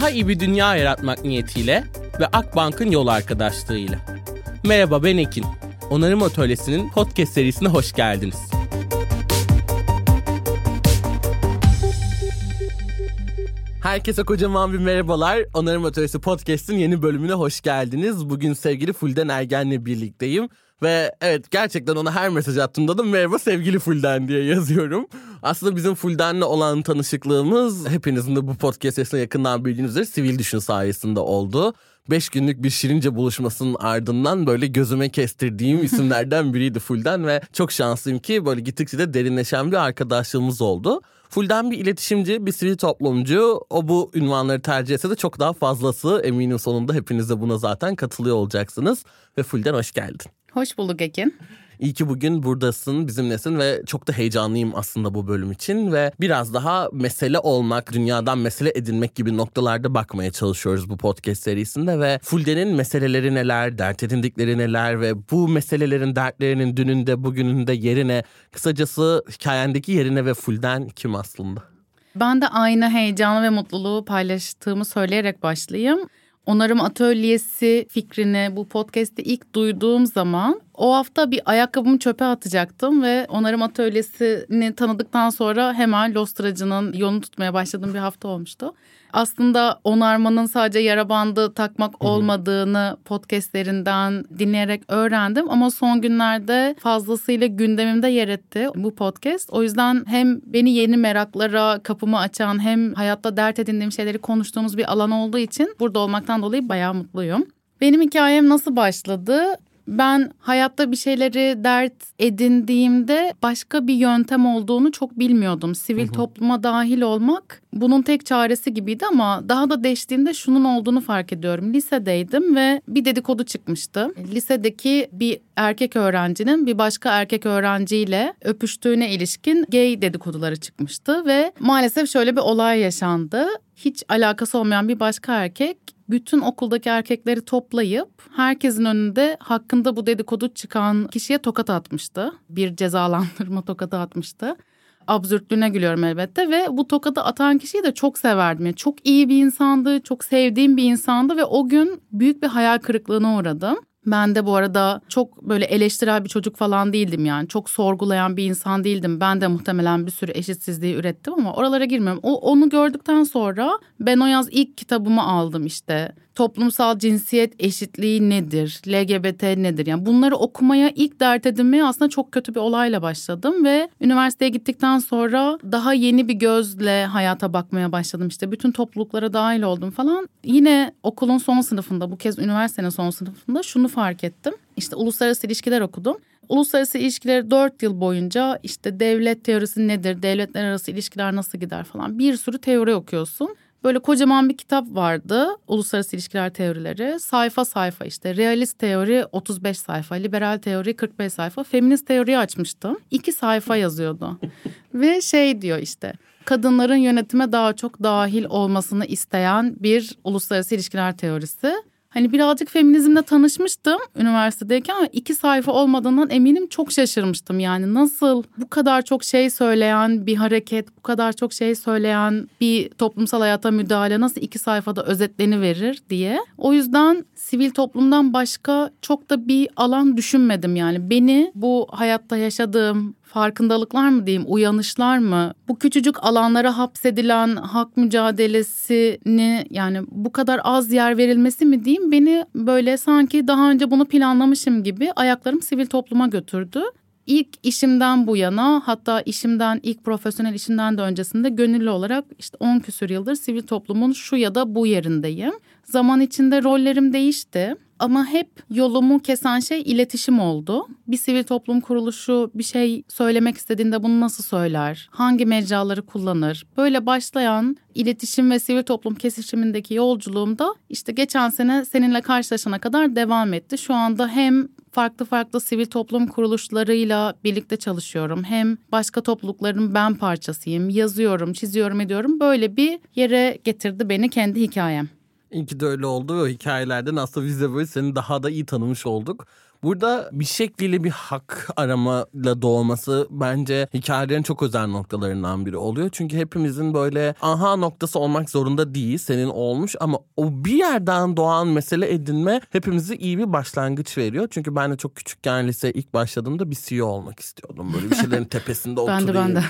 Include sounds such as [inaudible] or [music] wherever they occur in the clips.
Daha iyi bir dünya yaratmak niyetiyle ve Akbank'ın yol arkadaşlığıyla. Merhaba ben Ekin. Onarım Atölyesi'nin podcast serisine hoş geldiniz. Herkese kocaman bir merhabalar. Onarım Atölyesi Podcast'in yeni bölümüne hoş geldiniz. Bugün sevgili Fulden Ergen'le birlikteyim. Ve evet gerçekten ona her mesaj attığımda da merhaba sevgili Fulden diye yazıyorum. Aslında bizim Fulden'le olan tanışıklığımız hepinizin de bu podcast serisine yakından bildiğiniz üzere sivil düşün sayesinde oldu. Beş günlük bir şirince buluşmasının ardından böyle gözüme kestirdiğim [laughs] isimlerden biriydi Fulden ve çok şanslıyım ki böyle gittikçe de derinleşen bir arkadaşlığımız oldu. Fulden bir iletişimci, bir sivil toplumcu. O bu ünvanları tercih etse de çok daha fazlası. Eminim sonunda hepiniz de buna zaten katılıyor olacaksınız. Ve Fulden hoş geldin. Hoş bulduk Ekin. İyi ki bugün buradasın, bizimlesin ve çok da heyecanlıyım aslında bu bölüm için ve biraz daha mesele olmak, dünyadan mesele edinmek gibi noktalarda bakmaya çalışıyoruz bu podcast serisinde ve Fulden'in meseleleri neler, dert edindikleri neler ve bu meselelerin dertlerinin dününde, bugününde yerine, kısacası hikayendeki yerine ve Fulden kim aslında? Ben de aynı heyecanı ve mutluluğu paylaştığımı söyleyerek başlayayım. Onarım Atölyesi fikrini bu podcast'te ilk duyduğum zaman o hafta bir ayakkabımı çöpe atacaktım ve Onarım Atölyesi'ni tanıdıktan sonra hemen Lostracı'nın yolunu tutmaya başladığım bir hafta olmuştu. Aslında onarmanın sadece yara bandı takmak olmadığını podcastlerinden dinleyerek öğrendim ama son günlerde fazlasıyla gündemimde yer etti bu podcast. O yüzden hem beni yeni meraklara kapımı açan hem hayatta dert edindiğim şeyleri konuştuğumuz bir alan olduğu için burada olmaktan dolayı bayağı mutluyum. Benim hikayem nasıl başladı? Ben hayatta bir şeyleri dert edindiğimde başka bir yöntem olduğunu çok bilmiyordum. Sivil hı hı. topluma dahil olmak bunun tek çaresi gibiydi ama daha da değiştiğinde şunun olduğunu fark ediyorum. Lisedeydim ve bir dedikodu çıkmıştı. Lisedeki bir erkek öğrencinin bir başka erkek öğrenciyle öpüştüğüne ilişkin gay dedikoduları çıkmıştı ve maalesef şöyle bir olay yaşandı. Hiç alakası olmayan bir başka erkek bütün okuldaki erkekleri toplayıp herkesin önünde hakkında bu dedikodu çıkan kişiye tokat atmıştı. Bir cezalandırma [laughs] tokadı atmıştı. Absürtlüğüne gülüyorum elbette ve bu tokadı atan kişiyi de çok severdim. Yani çok iyi bir insandı, çok sevdiğim bir insandı ve o gün büyük bir hayal kırıklığına uğradım. Ben de bu arada çok böyle eleştirel bir çocuk falan değildim yani. Çok sorgulayan bir insan değildim. Ben de muhtemelen bir sürü eşitsizliği ürettim ama oralara girmiyorum. O, onu gördükten sonra ben o yaz ilk kitabımı aldım işte toplumsal cinsiyet eşitliği nedir, LGBT nedir? Yani bunları okumaya ilk dert edinmeye aslında çok kötü bir olayla başladım ve üniversiteye gittikten sonra daha yeni bir gözle hayata bakmaya başladım. İşte bütün topluluklara dahil oldum falan. Yine okulun son sınıfında bu kez üniversitenin son sınıfında şunu fark ettim. İşte uluslararası ilişkiler okudum. Uluslararası ilişkileri dört yıl boyunca işte devlet teorisi nedir, devletler arası ilişkiler nasıl gider falan bir sürü teori okuyorsun. Böyle kocaman bir kitap vardı. Uluslararası ilişkiler teorileri. Sayfa sayfa işte. Realist teori 35 sayfa. Liberal teori 45 sayfa. Feminist teoriyi açmıştım. İki sayfa yazıyordu. Ve şey diyor işte kadınların yönetime daha çok dahil olmasını isteyen bir uluslararası ilişkiler teorisi. Hani birazcık feminizmle tanışmıştım üniversitedeyken ama iki sayfa olmadığından eminim çok şaşırmıştım. Yani nasıl bu kadar çok şey söyleyen bir hareket, bu kadar çok şey söyleyen bir toplumsal hayata müdahale nasıl iki sayfada özetleni verir diye. O yüzden sivil toplumdan başka çok da bir alan düşünmedim yani. Beni bu hayatta yaşadığım farkındalıklar mı diyeyim, uyanışlar mı? Bu küçücük alanlara hapsedilen hak mücadelesini yani bu kadar az yer verilmesi mi diyeyim beni böyle sanki daha önce bunu planlamışım gibi ayaklarım sivil topluma götürdü. İlk işimden bu yana hatta işimden ilk profesyonel işimden de öncesinde gönüllü olarak işte 10 küsür yıldır sivil toplumun şu ya da bu yerindeyim. Zaman içinde rollerim değişti ama hep yolumu kesen şey iletişim oldu. Bir sivil toplum kuruluşu bir şey söylemek istediğinde bunu nasıl söyler? Hangi mecraları kullanır? Böyle başlayan iletişim ve sivil toplum kesişimindeki yolculuğumda işte geçen sene seninle karşılaşana kadar devam etti. Şu anda hem farklı farklı sivil toplum kuruluşlarıyla birlikte çalışıyorum. Hem başka toplulukların ben parçasıyım. Yazıyorum, çiziyorum, ediyorum. Böyle bir yere getirdi beni kendi hikayem. İyi ki de öyle oldu ve o hikayelerden aslında biz de böyle seni daha da iyi tanımış olduk. Burada bir şekliyle bir hak aramayla doğması bence hikayelerin çok özel noktalarından biri oluyor. Çünkü hepimizin böyle aha noktası olmak zorunda değil. Senin olmuş ama o bir yerden doğan mesele edinme hepimizi iyi bir başlangıç veriyor. Çünkü ben de çok küçükken lise ilk başladığımda bir CEO olmak istiyordum. Böyle bir şeylerin [laughs] tepesinde oturayım. ben de ben [laughs] de.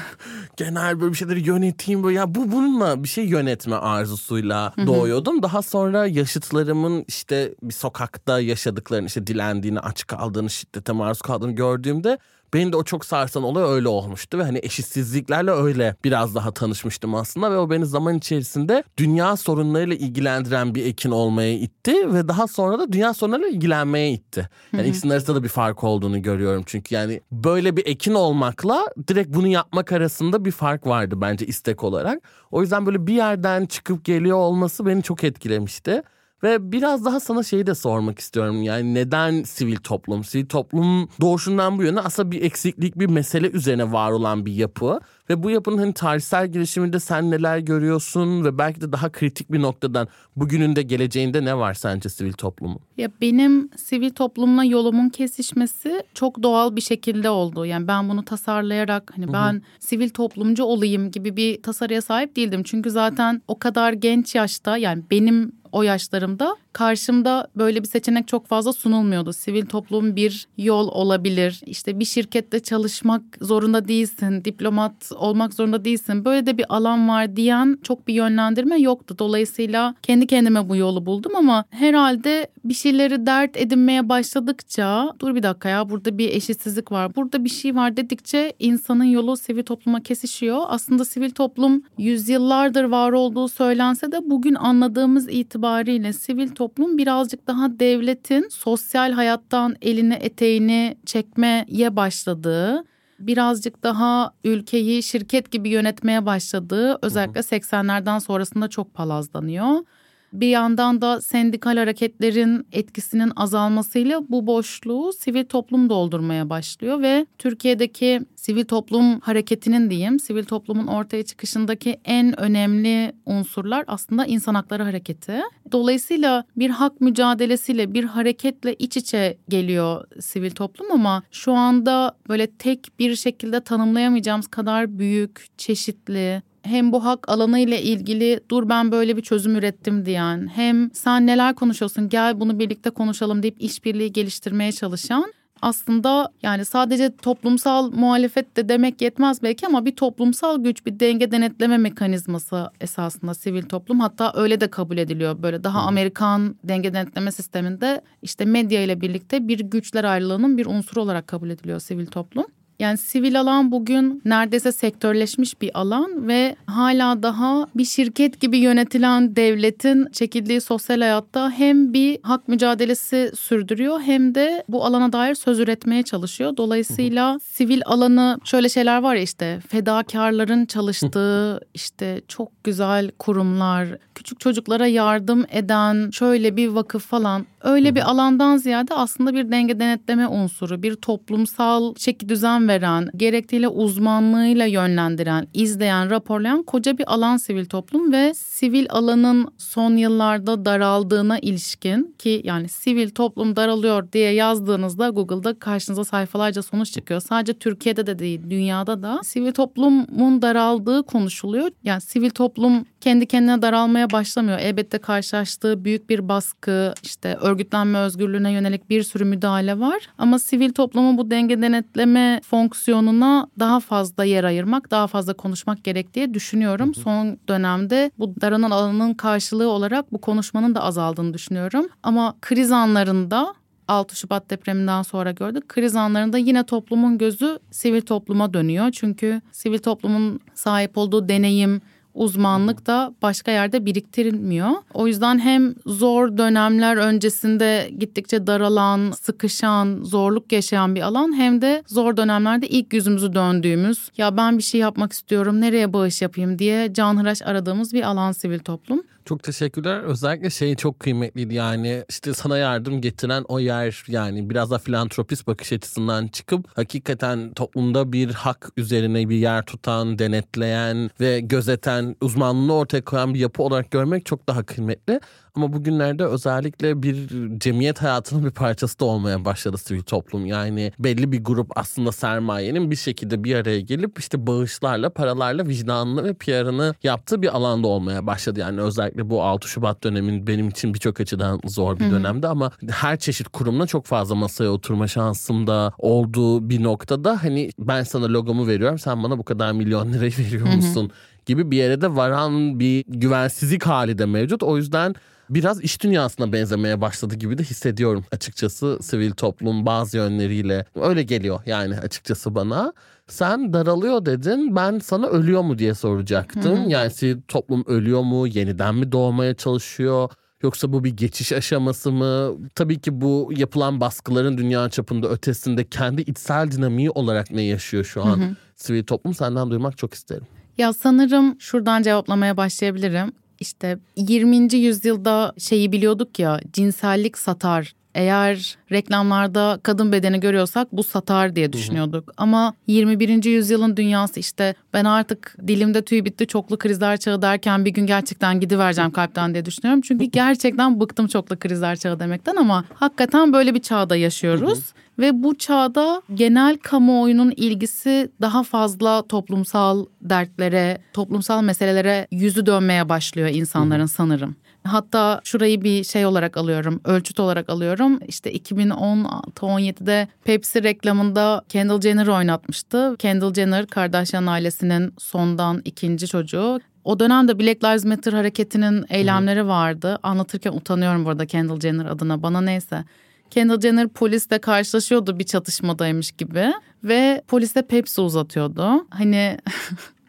Genel böyle bir şeyleri yöneteyim. Böyle ya bu bununla bir şey yönetme arzusuyla doğuyordum. Daha sonra yaşıtlarımın işte bir sokakta yaşadıklarını işte dilendiğini, aç kaldığını, şiddete maruz kaldığını gördüğümde beni de o çok sarsan olay öyle olmuştu ve hani eşitsizliklerle öyle biraz daha tanışmıştım aslında ve o beni zaman içerisinde dünya sorunlarıyla ilgilendiren bir ekin olmaya itti ve daha sonra da dünya sorunlarıyla ilgilenmeye itti. Yani ikisinin arasında da bir fark olduğunu görüyorum çünkü yani böyle bir ekin olmakla direkt bunu yapmak arasında bir fark vardı bence istek olarak. O yüzden böyle bir yerden çıkıp geliyor olması beni çok etkilemişti. Ve biraz daha sana şeyi de sormak istiyorum. Yani neden sivil toplum? Sivil toplum doğuşundan bu yana aslında bir eksiklik, bir mesele üzerine var olan bir yapı. Ve bu yapının hani tarihsel gelişiminde sen neler görüyorsun ve belki de daha kritik bir noktadan bugünün de geleceğinde ne var sence sivil toplumun? Ya benim sivil toplumla yolumun kesişmesi çok doğal bir şekilde oldu. Yani ben bunu tasarlayarak hani ben sivil toplumcu olayım gibi bir tasarıya sahip değildim. Çünkü zaten o kadar genç yaşta yani benim o yaşlarımda karşımda böyle bir seçenek çok fazla sunulmuyordu. Sivil toplum bir yol olabilir. İşte bir şirkette çalışmak zorunda değilsin, diplomat olmak zorunda değilsin. Böyle de bir alan var diyen çok bir yönlendirme yoktu. Dolayısıyla kendi kendime bu yolu buldum ama herhalde bir şeyleri dert edinmeye başladıkça dur bir dakika ya burada bir eşitsizlik var. Burada bir şey var dedikçe insanın yolu sivil topluma kesişiyor. Aslında sivil toplum yüzyıllardır var olduğu söylense de bugün anladığımız itibariyle sivil toplum birazcık daha devletin sosyal hayattan elini eteğini çekmeye başladığı birazcık daha ülkeyi şirket gibi yönetmeye başladığı özellikle 80'lerden sonrasında çok palazlanıyor. Bir yandan da sendikal hareketlerin etkisinin azalmasıyla bu boşluğu sivil toplum doldurmaya başlıyor ve Türkiye'deki sivil toplum hareketinin diyeyim, sivil toplumun ortaya çıkışındaki en önemli unsurlar aslında insan hakları hareketi. Dolayısıyla bir hak mücadelesiyle, bir hareketle iç içe geliyor sivil toplum ama şu anda böyle tek bir şekilde tanımlayamayacağımız kadar büyük, çeşitli, hem bu hak alanı ile ilgili dur ben böyle bir çözüm ürettim. diyen hem sen neler konuşuyorsun gel bunu birlikte konuşalım. deyip işbirliği geliştirmeye çalışan aslında yani sadece toplumsal muhalefet de demek yetmez belki ama bir toplumsal güç bir denge denetleme mekanizması esasında sivil toplum. Hatta öyle de kabul ediliyor böyle. Daha Amerikan denge denetleme sisteminde işte medya ile birlikte bir güçler ayrılığının bir unsuru olarak kabul ediliyor sivil toplum. Yani sivil alan bugün neredeyse sektörleşmiş bir alan ve hala daha bir şirket gibi yönetilen devletin çekildiği sosyal hayatta hem bir hak mücadelesi sürdürüyor hem de bu alana dair söz üretmeye çalışıyor. Dolayısıyla sivil alanı şöyle şeyler var ya işte fedakarların çalıştığı işte çok güzel kurumlar, küçük çocuklara yardım eden şöyle bir vakıf falan. Öyle bir alandan ziyade aslında bir denge denetleme unsuru, bir toplumsal çeki düzen veren, gerektiğiyle uzmanlığıyla yönlendiren, izleyen, raporlayan koca bir alan sivil toplum ve sivil alanın son yıllarda daraldığına ilişkin ki yani sivil toplum daralıyor diye yazdığınızda Google'da karşınıza sayfalarca sonuç çıkıyor. Sadece Türkiye'de de değil, dünyada da sivil toplumun daraldığı konuşuluyor. Yani sivil toplum kendi kendine daralmaya başlamıyor. Elbette karşılaştığı büyük bir baskı, işte örgütlenme özgürlüğüne yönelik bir sürü müdahale var. Ama sivil toplumun bu denge denetleme fonksiyonuna daha fazla yer ayırmak, daha fazla konuşmak gerek diye düşünüyorum. Son dönemde bu daranan alanın karşılığı olarak bu konuşmanın da azaldığını düşünüyorum. Ama kriz anlarında 6 Şubat depreminden sonra gördük. Kriz anlarında yine toplumun gözü sivil topluma dönüyor. Çünkü sivil toplumun sahip olduğu deneyim, uzmanlık da başka yerde biriktirilmiyor. O yüzden hem zor dönemler öncesinde gittikçe daralan, sıkışan, zorluk yaşayan bir alan hem de zor dönemlerde ilk yüzümüzü döndüğümüz ya ben bir şey yapmak istiyorum nereye bağış yapayım diye canhıraş aradığımız bir alan sivil toplum. Çok teşekkürler. Özellikle şey çok kıymetliydi yani işte sana yardım getiren o yer yani biraz da filantropist bakış açısından çıkıp hakikaten toplumda bir hak üzerine bir yer tutan, denetleyen ve gözeten, uzmanlığını ortaya koyan bir yapı olarak görmek çok daha kıymetli. Ama bugünlerde özellikle bir cemiyet hayatının bir parçası da olmaya başladı sivil toplum. Yani belli bir grup aslında sermayenin bir şekilde bir araya gelip işte bağışlarla, paralarla vicdanını ve PR'ını yaptığı bir alanda olmaya başladı. Yani özellikle bu 6 Şubat dönemin benim için birçok açıdan zor bir dönemdi ama her çeşit kurumla çok fazla masaya oturma şansım da olduğu bir noktada hani ben sana logomu veriyorum sen bana bu kadar milyon lirayı veriyor musun gibi bir yere de varan bir güvensizlik hali de mevcut. O yüzden biraz iş dünyasına benzemeye başladı gibi de hissediyorum açıkçası sivil toplum bazı yönleriyle. Öyle geliyor yani açıkçası bana. Sen daralıyor dedin ben sana ölüyor mu diye soracaktım. Yani sivil toplum ölüyor mu yeniden mi doğmaya çalışıyor? Yoksa bu bir geçiş aşaması mı? Tabii ki bu yapılan baskıların dünya çapında ötesinde kendi içsel dinamiği olarak ne yaşıyor şu an? Sivil toplum senden duymak çok isterim. Ya sanırım şuradan cevaplamaya başlayabilirim. İşte 20. yüzyılda şeyi biliyorduk ya cinsellik satar. Eğer reklamlarda kadın bedeni görüyorsak bu satar diye düşünüyorduk. Ama 21. yüzyılın dünyası işte ben artık dilimde tüy bitti çoklu krizler çağı derken bir gün gerçekten gidivereceğim kalpten diye düşünüyorum. Çünkü [laughs] gerçekten bıktım çoklu krizler çağı demekten ama hakikaten böyle bir çağda yaşıyoruz. Ve bu çağda genel kamuoyunun ilgisi daha fazla toplumsal dertlere, toplumsal meselelere yüzü dönmeye başlıyor insanların sanırım. Hatta şurayı bir şey olarak alıyorum, ölçüt olarak alıyorum. İşte 2016-17'de Pepsi reklamında Kendall Jenner oynatmıştı. Kendall Jenner, Kardashian ailesinin sondan ikinci çocuğu. O dönemde Black Lives Matter hareketinin eylemleri vardı. Anlatırken utanıyorum burada Kendall Jenner adına bana neyse. Kendall Jenner polisle karşılaşıyordu bir çatışmadaymış gibi ve polise Pepsi uzatıyordu. Hani [laughs]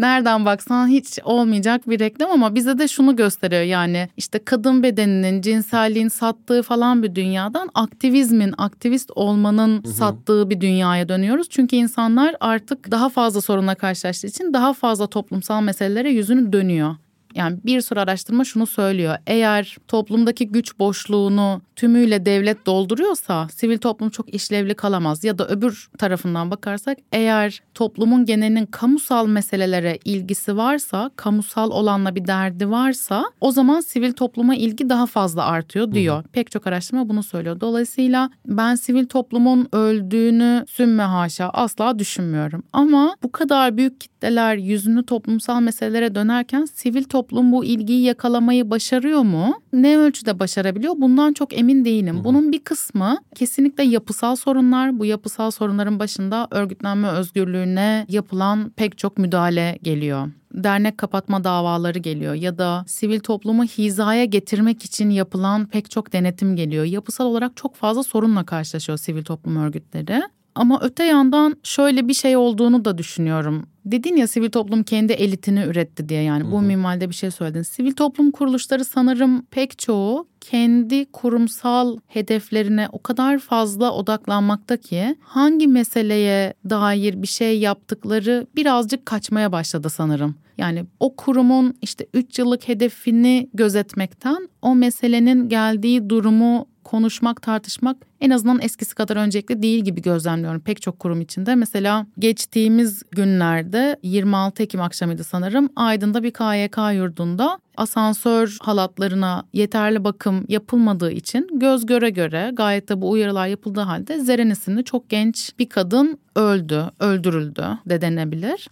nereden baksan hiç olmayacak bir reklam ama bize de şunu gösteriyor yani işte kadın bedeninin cinselliğin sattığı falan bir dünyadan aktivizmin aktivist olmanın sattığı bir dünyaya dönüyoruz. Çünkü insanlar artık daha fazla sorunla karşılaştığı için daha fazla toplumsal meselelere yüzünü dönüyor. Yani bir sürü araştırma şunu söylüyor. Eğer toplumdaki güç boşluğunu tümüyle devlet dolduruyorsa sivil toplum çok işlevli kalamaz. Ya da öbür tarafından bakarsak eğer toplumun genelinin kamusal meselelere ilgisi varsa, kamusal olanla bir derdi varsa o zaman sivil topluma ilgi daha fazla artıyor diyor. Hı hı. Pek çok araştırma bunu söylüyor. Dolayısıyla ben sivil toplumun öldüğünü sümme haşa asla düşünmüyorum. Ama bu kadar büyük kitleler yüzünü toplumsal meselelere dönerken sivil toplum bu ilgiyi yakalamayı başarıyor mu? Ne ölçüde başarabiliyor? Bundan çok emin değilim. Bunun bir kısmı kesinlikle yapısal sorunlar. Bu yapısal sorunların başında örgütlenme özgürlüğüne yapılan pek çok müdahale geliyor dernek kapatma davaları geliyor ya da sivil toplumu hizaya getirmek için yapılan pek çok denetim geliyor. Yapısal olarak çok fazla sorunla karşılaşıyor sivil toplum örgütleri. Ama öte yandan şöyle bir şey olduğunu da düşünüyorum. Dedin ya sivil toplum kendi elitini üretti diye yani Hı-hı. bu minvalde bir şey söyledin. Sivil toplum kuruluşları sanırım pek çoğu kendi kurumsal hedeflerine o kadar fazla odaklanmakta ki hangi meseleye dair bir şey yaptıkları birazcık kaçmaya başladı sanırım. Yani o kurumun işte 3 yıllık hedefini gözetmekten o meselenin geldiği durumu konuşmak, tartışmak en azından eskisi kadar öncelikli değil gibi gözlemliyorum pek çok kurum içinde. Mesela geçtiğimiz günlerde 26 Ekim akşamıydı sanırım Aydın'da bir KYK yurdunda asansör halatlarına yeterli bakım yapılmadığı için göz göre göre gayet de bu uyarılar yapıldığı halde Zeren isimli çok genç bir kadın öldü, öldürüldü de denebilir.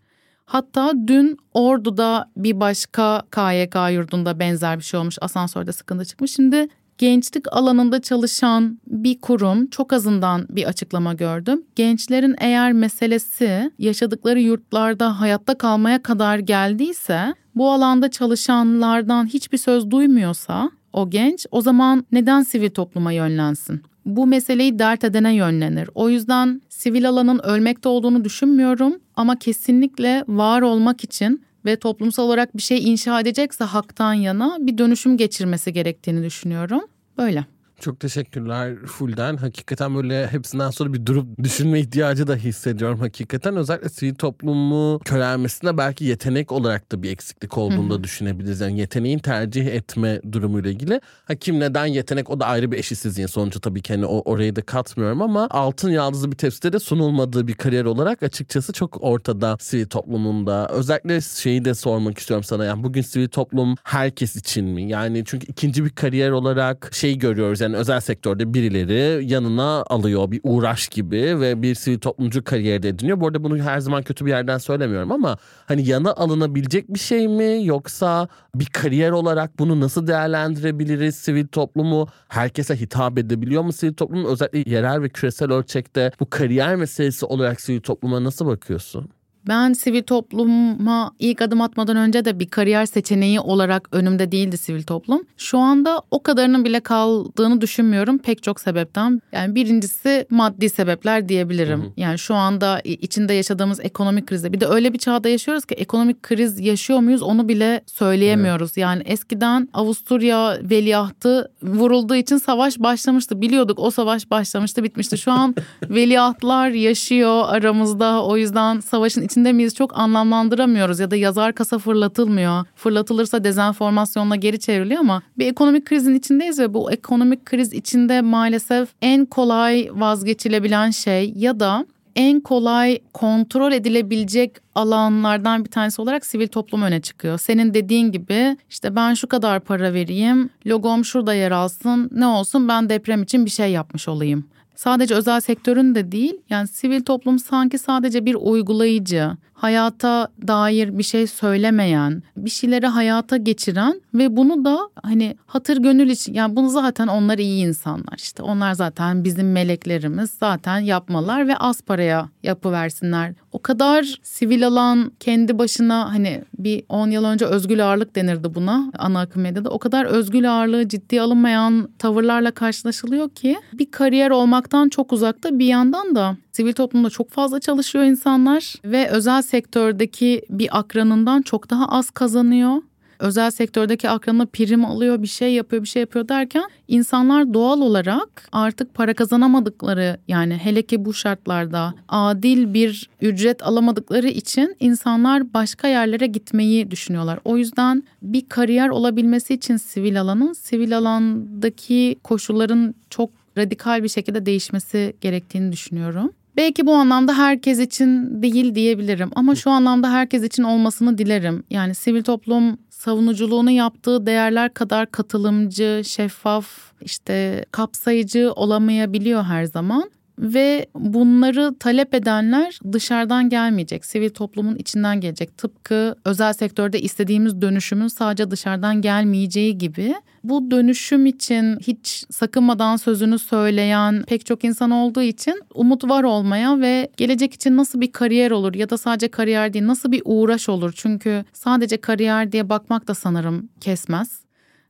Hatta dün Ordu'da bir başka KYK yurdunda benzer bir şey olmuş. Asansörde sıkıntı çıkmış. Şimdi gençlik alanında çalışan bir kurum çok azından bir açıklama gördüm. Gençlerin eğer meselesi yaşadıkları yurtlarda hayatta kalmaya kadar geldiyse bu alanda çalışanlardan hiçbir söz duymuyorsa o genç o zaman neden sivil topluma yönlensin? Bu meseleyi dert edene yönlenir. O yüzden sivil alanın ölmekte olduğunu düşünmüyorum ama kesinlikle var olmak için ve toplumsal olarak bir şey inşa edecekse haktan yana bir dönüşüm geçirmesi gerektiğini düşünüyorum. Böyle. Çok teşekkürler Fulden. Hakikaten böyle hepsinden sonra bir durup düşünme ihtiyacı da hissediyorum hakikaten. Özellikle sivil toplumu körelmesinde belki yetenek olarak da bir eksiklik olduğunu da düşünebiliriz. Yani yeteneğin tercih etme durumuyla ilgili. Ha kim neden yetenek o da ayrı bir eşitsizliğin sonucu tabii ki hani o, orayı da katmıyorum ama altın yaldızlı bir tepside de sunulmadığı bir kariyer olarak açıkçası çok ortada sivil toplumunda. Özellikle şeyi de sormak istiyorum sana yani bugün sivil toplum herkes için mi? Yani çünkü ikinci bir kariyer olarak şey görüyoruz yani özel sektörde birileri yanına alıyor bir uğraş gibi ve bir sivil toplumcu kariyeri de ediniyor. Bu arada bunu her zaman kötü bir yerden söylemiyorum ama hani yana alınabilecek bir şey mi yoksa bir kariyer olarak bunu nasıl değerlendirebiliriz? Sivil toplumu herkese hitap edebiliyor mu sivil toplum? Özellikle yerel ve küresel ölçekte bu kariyer meselesi olarak sivil topluma nasıl bakıyorsun? Ben sivil topluma ilk adım atmadan önce de bir kariyer seçeneği olarak önümde değildi sivil toplum. Şu anda o kadarının bile kaldığını düşünmüyorum pek çok sebepten. Yani birincisi maddi sebepler diyebilirim. Hı hı. Yani şu anda içinde yaşadığımız ekonomik krizde bir de öyle bir çağda yaşıyoruz ki ekonomik kriz yaşıyor muyuz onu bile söyleyemiyoruz. Evet. Yani eskiden Avusturya veliahtı vurulduğu için savaş başlamıştı. Biliyorduk o savaş başlamıştı bitmişti. Şu an [laughs] veliahtlar yaşıyor aramızda o yüzden savaşın içinde içinde miyiz çok anlamlandıramıyoruz ya da yazar kasa fırlatılmıyor. Fırlatılırsa dezenformasyonla geri çevriliyor ama bir ekonomik krizin içindeyiz ve bu ekonomik kriz içinde maalesef en kolay vazgeçilebilen şey ya da en kolay kontrol edilebilecek alanlardan bir tanesi olarak sivil toplum öne çıkıyor. Senin dediğin gibi işte ben şu kadar para vereyim, logom şurada yer alsın, ne olsun ben deprem için bir şey yapmış olayım sadece özel sektörün de değil yani sivil toplum sanki sadece bir uygulayıcı, hayata dair bir şey söylemeyen, bir şeyleri hayata geçiren ve bunu da hani hatır gönül için yani bunu zaten onlar iyi insanlar işte. Onlar zaten bizim meleklerimiz zaten yapmalar ve az paraya yapıversinler. O kadar sivil alan kendi başına hani bir 10 yıl önce özgül ağırlık denirdi buna ana akım medyada. O kadar özgül ağırlığı ciddi alınmayan tavırlarla karşılaşılıyor ki bir kariyer olmaktan çok uzakta bir yandan da sivil toplumda çok fazla çalışıyor insanlar ve özel sektördeki bir akranından çok daha az kazanıyor. Özel sektördeki akranı prim alıyor, bir şey yapıyor, bir şey yapıyor derken insanlar doğal olarak artık para kazanamadıkları yani hele ki bu şartlarda adil bir ücret alamadıkları için insanlar başka yerlere gitmeyi düşünüyorlar. O yüzden bir kariyer olabilmesi için sivil alanın sivil alandaki koşulların çok radikal bir şekilde değişmesi gerektiğini düşünüyorum. Belki bu anlamda herkes için değil diyebilirim ama şu anlamda herkes için olmasını dilerim. Yani sivil toplum savunuculuğunu yaptığı değerler kadar katılımcı, şeffaf, işte kapsayıcı olamayabiliyor her zaman ve bunları talep edenler dışarıdan gelmeyecek. Sivil toplumun içinden gelecek. Tıpkı özel sektörde istediğimiz dönüşümün sadece dışarıdan gelmeyeceği gibi bu dönüşüm için hiç sakınmadan sözünü söyleyen pek çok insan olduğu için umut var olmaya ve gelecek için nasıl bir kariyer olur ya da sadece kariyer değil nasıl bir uğraş olur. Çünkü sadece kariyer diye bakmak da sanırım kesmez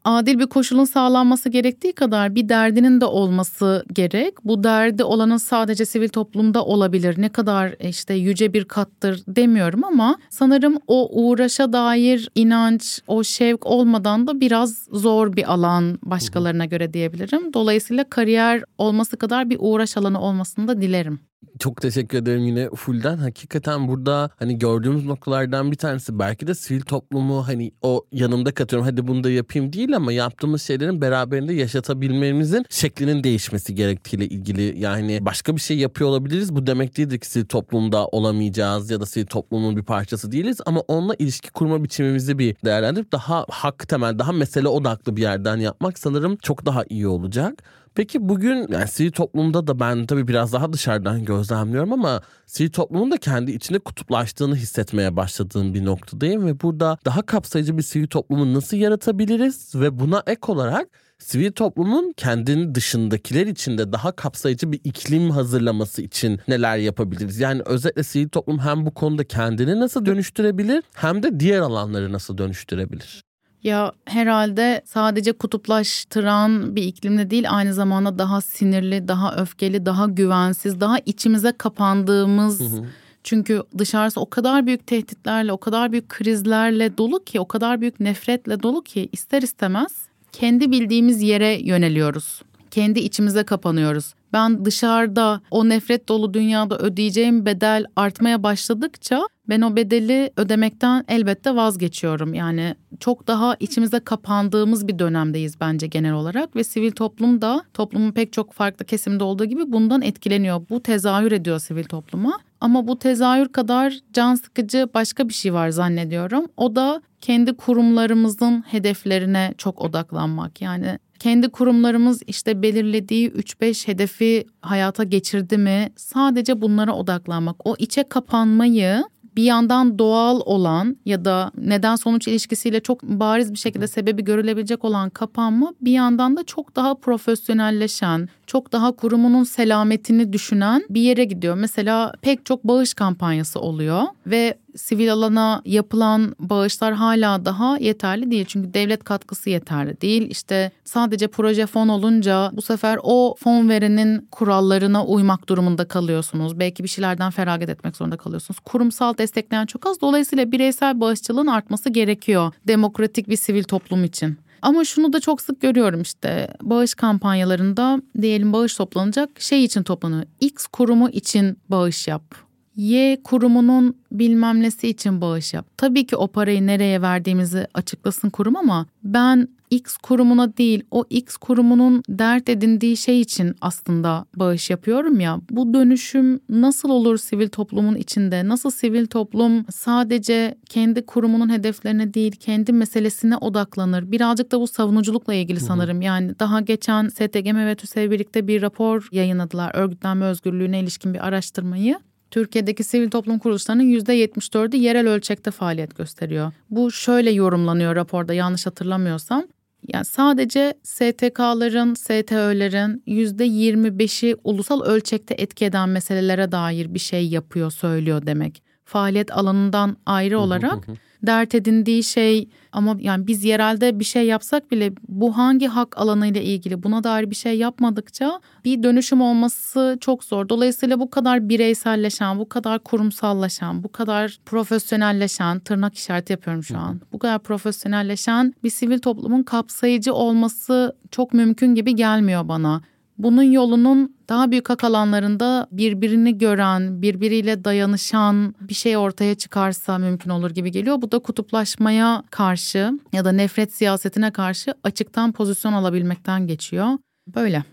adil bir koşulun sağlanması gerektiği kadar bir derdinin de olması gerek. Bu derdi olanın sadece sivil toplumda olabilir. Ne kadar işte yüce bir kattır demiyorum ama sanırım o uğraşa dair inanç, o şevk olmadan da biraz zor bir alan başkalarına göre diyebilirim. Dolayısıyla kariyer olması kadar bir uğraş alanı olmasını da dilerim. Çok teşekkür ederim yine Fulden. Hakikaten burada hani gördüğümüz noktalardan bir tanesi belki de sivil toplumu hani o yanımda katıyorum hadi bunu da yapayım değil ama yaptığımız şeylerin beraberinde yaşatabilmemizin şeklinin değişmesi gerektiğiyle ilgili. Yani başka bir şey yapıyor olabiliriz. Bu demek değildir ki sivil toplumda olamayacağız ya da sivil toplumun bir parçası değiliz ama onunla ilişki kurma biçimimizi bir değerlendirip daha hak temel, daha mesele odaklı bir yerden yapmak sanırım çok daha iyi olacak. Peki bugün yani sivil toplumda da ben tabii biraz daha dışarıdan gözlemliyorum ama sivil toplumun da kendi içinde kutuplaştığını hissetmeye başladığım bir noktadayım ve burada daha kapsayıcı bir sivil toplumu nasıl yaratabiliriz ve buna ek olarak sivil toplumun kendini dışındakiler için de daha kapsayıcı bir iklim hazırlaması için neler yapabiliriz? Yani özellikle sivil toplum hem bu konuda kendini nasıl dönüştürebilir hem de diğer alanları nasıl dönüştürebilir? Ya herhalde sadece kutuplaştıran bir iklimde değil aynı zamanda daha sinirli, daha öfkeli, daha güvensiz, daha içimize kapandığımız... Hı hı. Çünkü dışarısı o kadar büyük tehditlerle, o kadar büyük krizlerle dolu ki, o kadar büyük nefretle dolu ki ister istemez kendi bildiğimiz yere yöneliyoruz. kendi içimize kapanıyoruz. Ben dışarıda o nefret dolu dünyada ödeyeceğim bedel artmaya başladıkça ben o bedeli ödemekten elbette vazgeçiyorum. Yani çok daha içimize kapandığımız bir dönemdeyiz bence genel olarak ve sivil toplum da toplumun pek çok farklı kesimde olduğu gibi bundan etkileniyor. Bu tezahür ediyor sivil topluma. Ama bu tezahür kadar can sıkıcı başka bir şey var zannediyorum. O da kendi kurumlarımızın hedeflerine çok odaklanmak. Yani kendi kurumlarımız işte belirlediği 3-5 hedefi hayata geçirdi mi? Sadece bunlara odaklanmak. O içe kapanmayı bir yandan doğal olan ya da neden sonuç ilişkisiyle çok bariz bir şekilde sebebi görülebilecek olan kapanma bir yandan da çok daha profesyonelleşen, çok daha kurumunun selametini düşünen bir yere gidiyor. Mesela pek çok bağış kampanyası oluyor ve sivil alana yapılan bağışlar hala daha yeterli değil. Çünkü devlet katkısı yeterli değil. İşte sadece proje fon olunca bu sefer o fon verenin kurallarına uymak durumunda kalıyorsunuz. Belki bir şeylerden feragat etmek zorunda kalıyorsunuz. Kurumsal destekleyen çok az. Dolayısıyla bireysel bağışçılığın artması gerekiyor demokratik bir sivil toplum için. Ama şunu da çok sık görüyorum işte bağış kampanyalarında diyelim bağış toplanacak şey için toplanıyor. X kurumu için bağış yap. Y kurumunun bilmem nesi için bağış yap. Tabii ki o parayı nereye verdiğimizi açıklasın kurum ama ben X kurumuna değil o X kurumunun dert edindiği şey için aslında bağış yapıyorum ya. Bu dönüşüm nasıl olur sivil toplumun içinde? Nasıl sivil toplum sadece kendi kurumunun hedeflerine değil kendi meselesine odaklanır? Birazcık da bu savunuculukla ilgili sanırım. Yani daha geçen STGM ve TÜSEV birlikte bir rapor yayınladılar. Örgütlenme özgürlüğüne ilişkin bir araştırmayı. Türkiye'deki sivil toplum kuruluşlarının %74'ü yerel ölçekte faaliyet gösteriyor. Bu şöyle yorumlanıyor raporda yanlış hatırlamıyorsam. Yani sadece STK'ların, STÖ'lerin %25'i ulusal ölçekte etki eden meselelere dair bir şey yapıyor, söylüyor demek. Faaliyet alanından ayrı olarak dert edindiği şey ama yani biz yerelde bir şey yapsak bile bu hangi hak alanıyla ilgili buna dair bir şey yapmadıkça bir dönüşüm olması çok zor. Dolayısıyla bu kadar bireyselleşen, bu kadar kurumsallaşan, bu kadar profesyonelleşen, tırnak işareti yapıyorum şu an. Bu kadar profesyonelleşen bir sivil toplumun kapsayıcı olması çok mümkün gibi gelmiyor bana. Bunun yolunun daha büyük hak alanlarında birbirini gören, birbiriyle dayanışan bir şey ortaya çıkarsa mümkün olur gibi geliyor. Bu da kutuplaşmaya karşı ya da nefret siyasetine karşı açıktan pozisyon alabilmekten geçiyor. Böyle.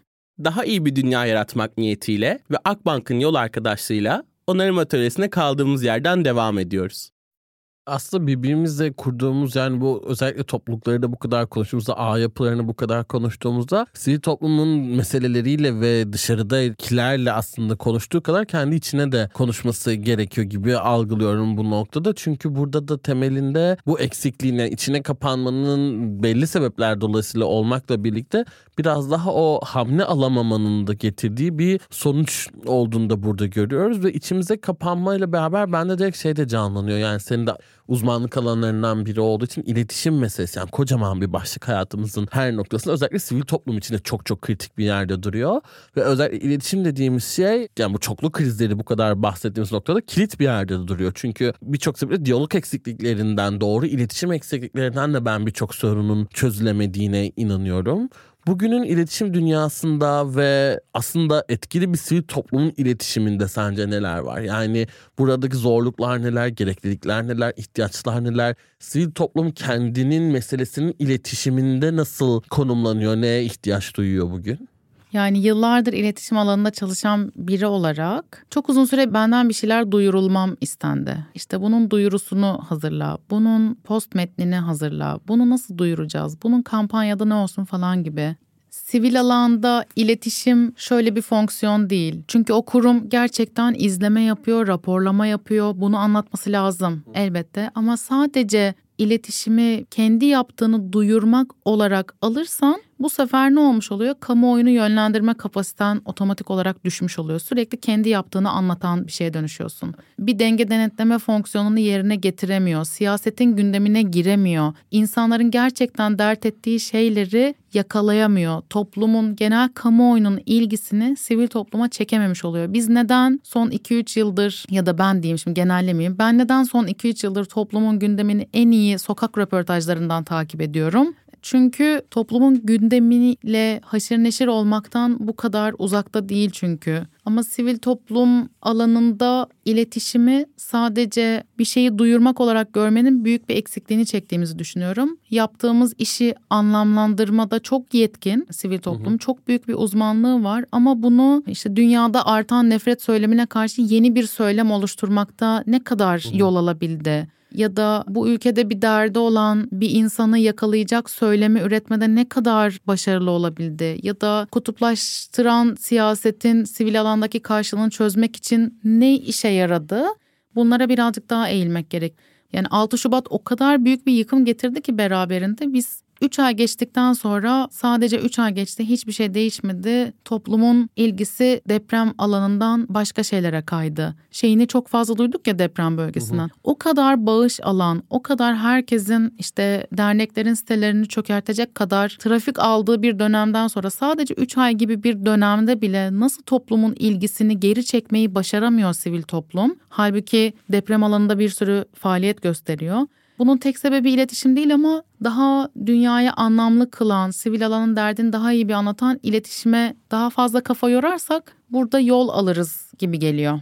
Daha iyi bir dünya yaratmak niyetiyle ve Akbank'ın yol arkadaşlığıyla onarım atölyesine kaldığımız yerden devam ediyoruz aslında birbirimizle kurduğumuz yani bu özellikle toplulukları da bu kadar konuştuğumuzda, ağ yapılarını bu kadar konuştuğumuzda sivil toplumun meseleleriyle ve dışarıdakilerle aslında konuştuğu kadar kendi içine de konuşması gerekiyor gibi algılıyorum bu noktada. Çünkü burada da temelinde bu eksikliğine, içine kapanmanın belli sebepler dolayısıyla olmakla birlikte biraz daha o hamle alamamanın da getirdiği bir sonuç olduğunu da burada görüyoruz ve içimize kapanmayla beraber bende direkt şey de canlanıyor. Yani senin de uzmanlık alanlarından biri olduğu için iletişim meselesi yani kocaman bir başlık hayatımızın her noktasında özellikle sivil toplum içinde çok çok kritik bir yerde duruyor. Ve özellikle iletişim dediğimiz şey yani bu çoklu krizleri bu kadar bahsettiğimiz noktada kilit bir yerde duruyor. Çünkü birçok sebeple diyalog eksikliklerinden doğru iletişim eksikliklerinden de ben birçok sorunun çözülemediğine inanıyorum. Bugünün iletişim dünyasında ve aslında etkili bir sivil toplumun iletişiminde sence neler var? Yani buradaki zorluklar neler, gereklilikler neler, ihtiyaçlar neler? Sivil toplum kendinin meselesinin iletişiminde nasıl konumlanıyor, neye ihtiyaç duyuyor bugün? Yani yıllardır iletişim alanında çalışan biri olarak çok uzun süre benden bir şeyler duyurulmam istendi. İşte bunun duyurusunu hazırla, bunun post metnini hazırla, bunu nasıl duyuracağız, bunun kampanyada ne olsun falan gibi sivil alanda iletişim şöyle bir fonksiyon değil. Çünkü o kurum gerçekten izleme yapıyor, raporlama yapıyor. Bunu anlatması lazım elbette ama sadece iletişimi kendi yaptığını duyurmak olarak alırsan bu sefer ne olmuş oluyor? Kamuoyunu yönlendirme kapasiten otomatik olarak düşmüş oluyor. Sürekli kendi yaptığını anlatan bir şeye dönüşüyorsun. Bir denge denetleme fonksiyonunu yerine getiremiyor. Siyasetin gündemine giremiyor. İnsanların gerçekten dert ettiği şeyleri yakalayamıyor. Toplumun genel kamuoyunun ilgisini sivil topluma çekememiş oluyor. Biz neden son 2-3 yıldır ya da ben diyeyim şimdi genellemeyeyim. Ben neden son 2-3 yıldır toplumun gündemini en iyi sokak röportajlarından takip ediyorum? Çünkü toplumun gündemiyle haşır neşir olmaktan bu kadar uzakta değil çünkü. Ama sivil toplum alanında iletişimi sadece bir şeyi duyurmak olarak görmenin büyük bir eksikliğini çektiğimizi düşünüyorum. Yaptığımız işi anlamlandırmada çok yetkin sivil toplum. Hı hı. Çok büyük bir uzmanlığı var ama bunu işte dünyada artan nefret söylemine karşı yeni bir söylem oluşturmakta ne kadar hı hı. yol alabildi? Ya da bu ülkede bir derdi olan bir insanı yakalayacak söylemi üretmede ne kadar başarılı olabildi ya da kutuplaştıran siyasetin sivil alandaki karşılığını çözmek için ne işe yaradı? Bunlara birazcık daha eğilmek gerek. Yani 6 Şubat o kadar büyük bir yıkım getirdi ki beraberinde biz 3 ay geçtikten sonra sadece 3 ay geçti hiçbir şey değişmedi. Toplumun ilgisi deprem alanından başka şeylere kaydı. Şeyini çok fazla duyduk ya deprem bölgesinden. Hı hı. O kadar bağış alan, o kadar herkesin işte derneklerin sitelerini çökertecek kadar trafik aldığı bir dönemden sonra sadece 3 ay gibi bir dönemde bile nasıl toplumun ilgisini geri çekmeyi başaramıyor sivil toplum? Halbuki deprem alanında bir sürü faaliyet gösteriyor. Bunun tek sebebi iletişim değil ama daha dünyaya anlamlı kılan, sivil alanın derdini daha iyi bir anlatan iletişime daha fazla kafa yorarsak burada yol alırız gibi geliyor.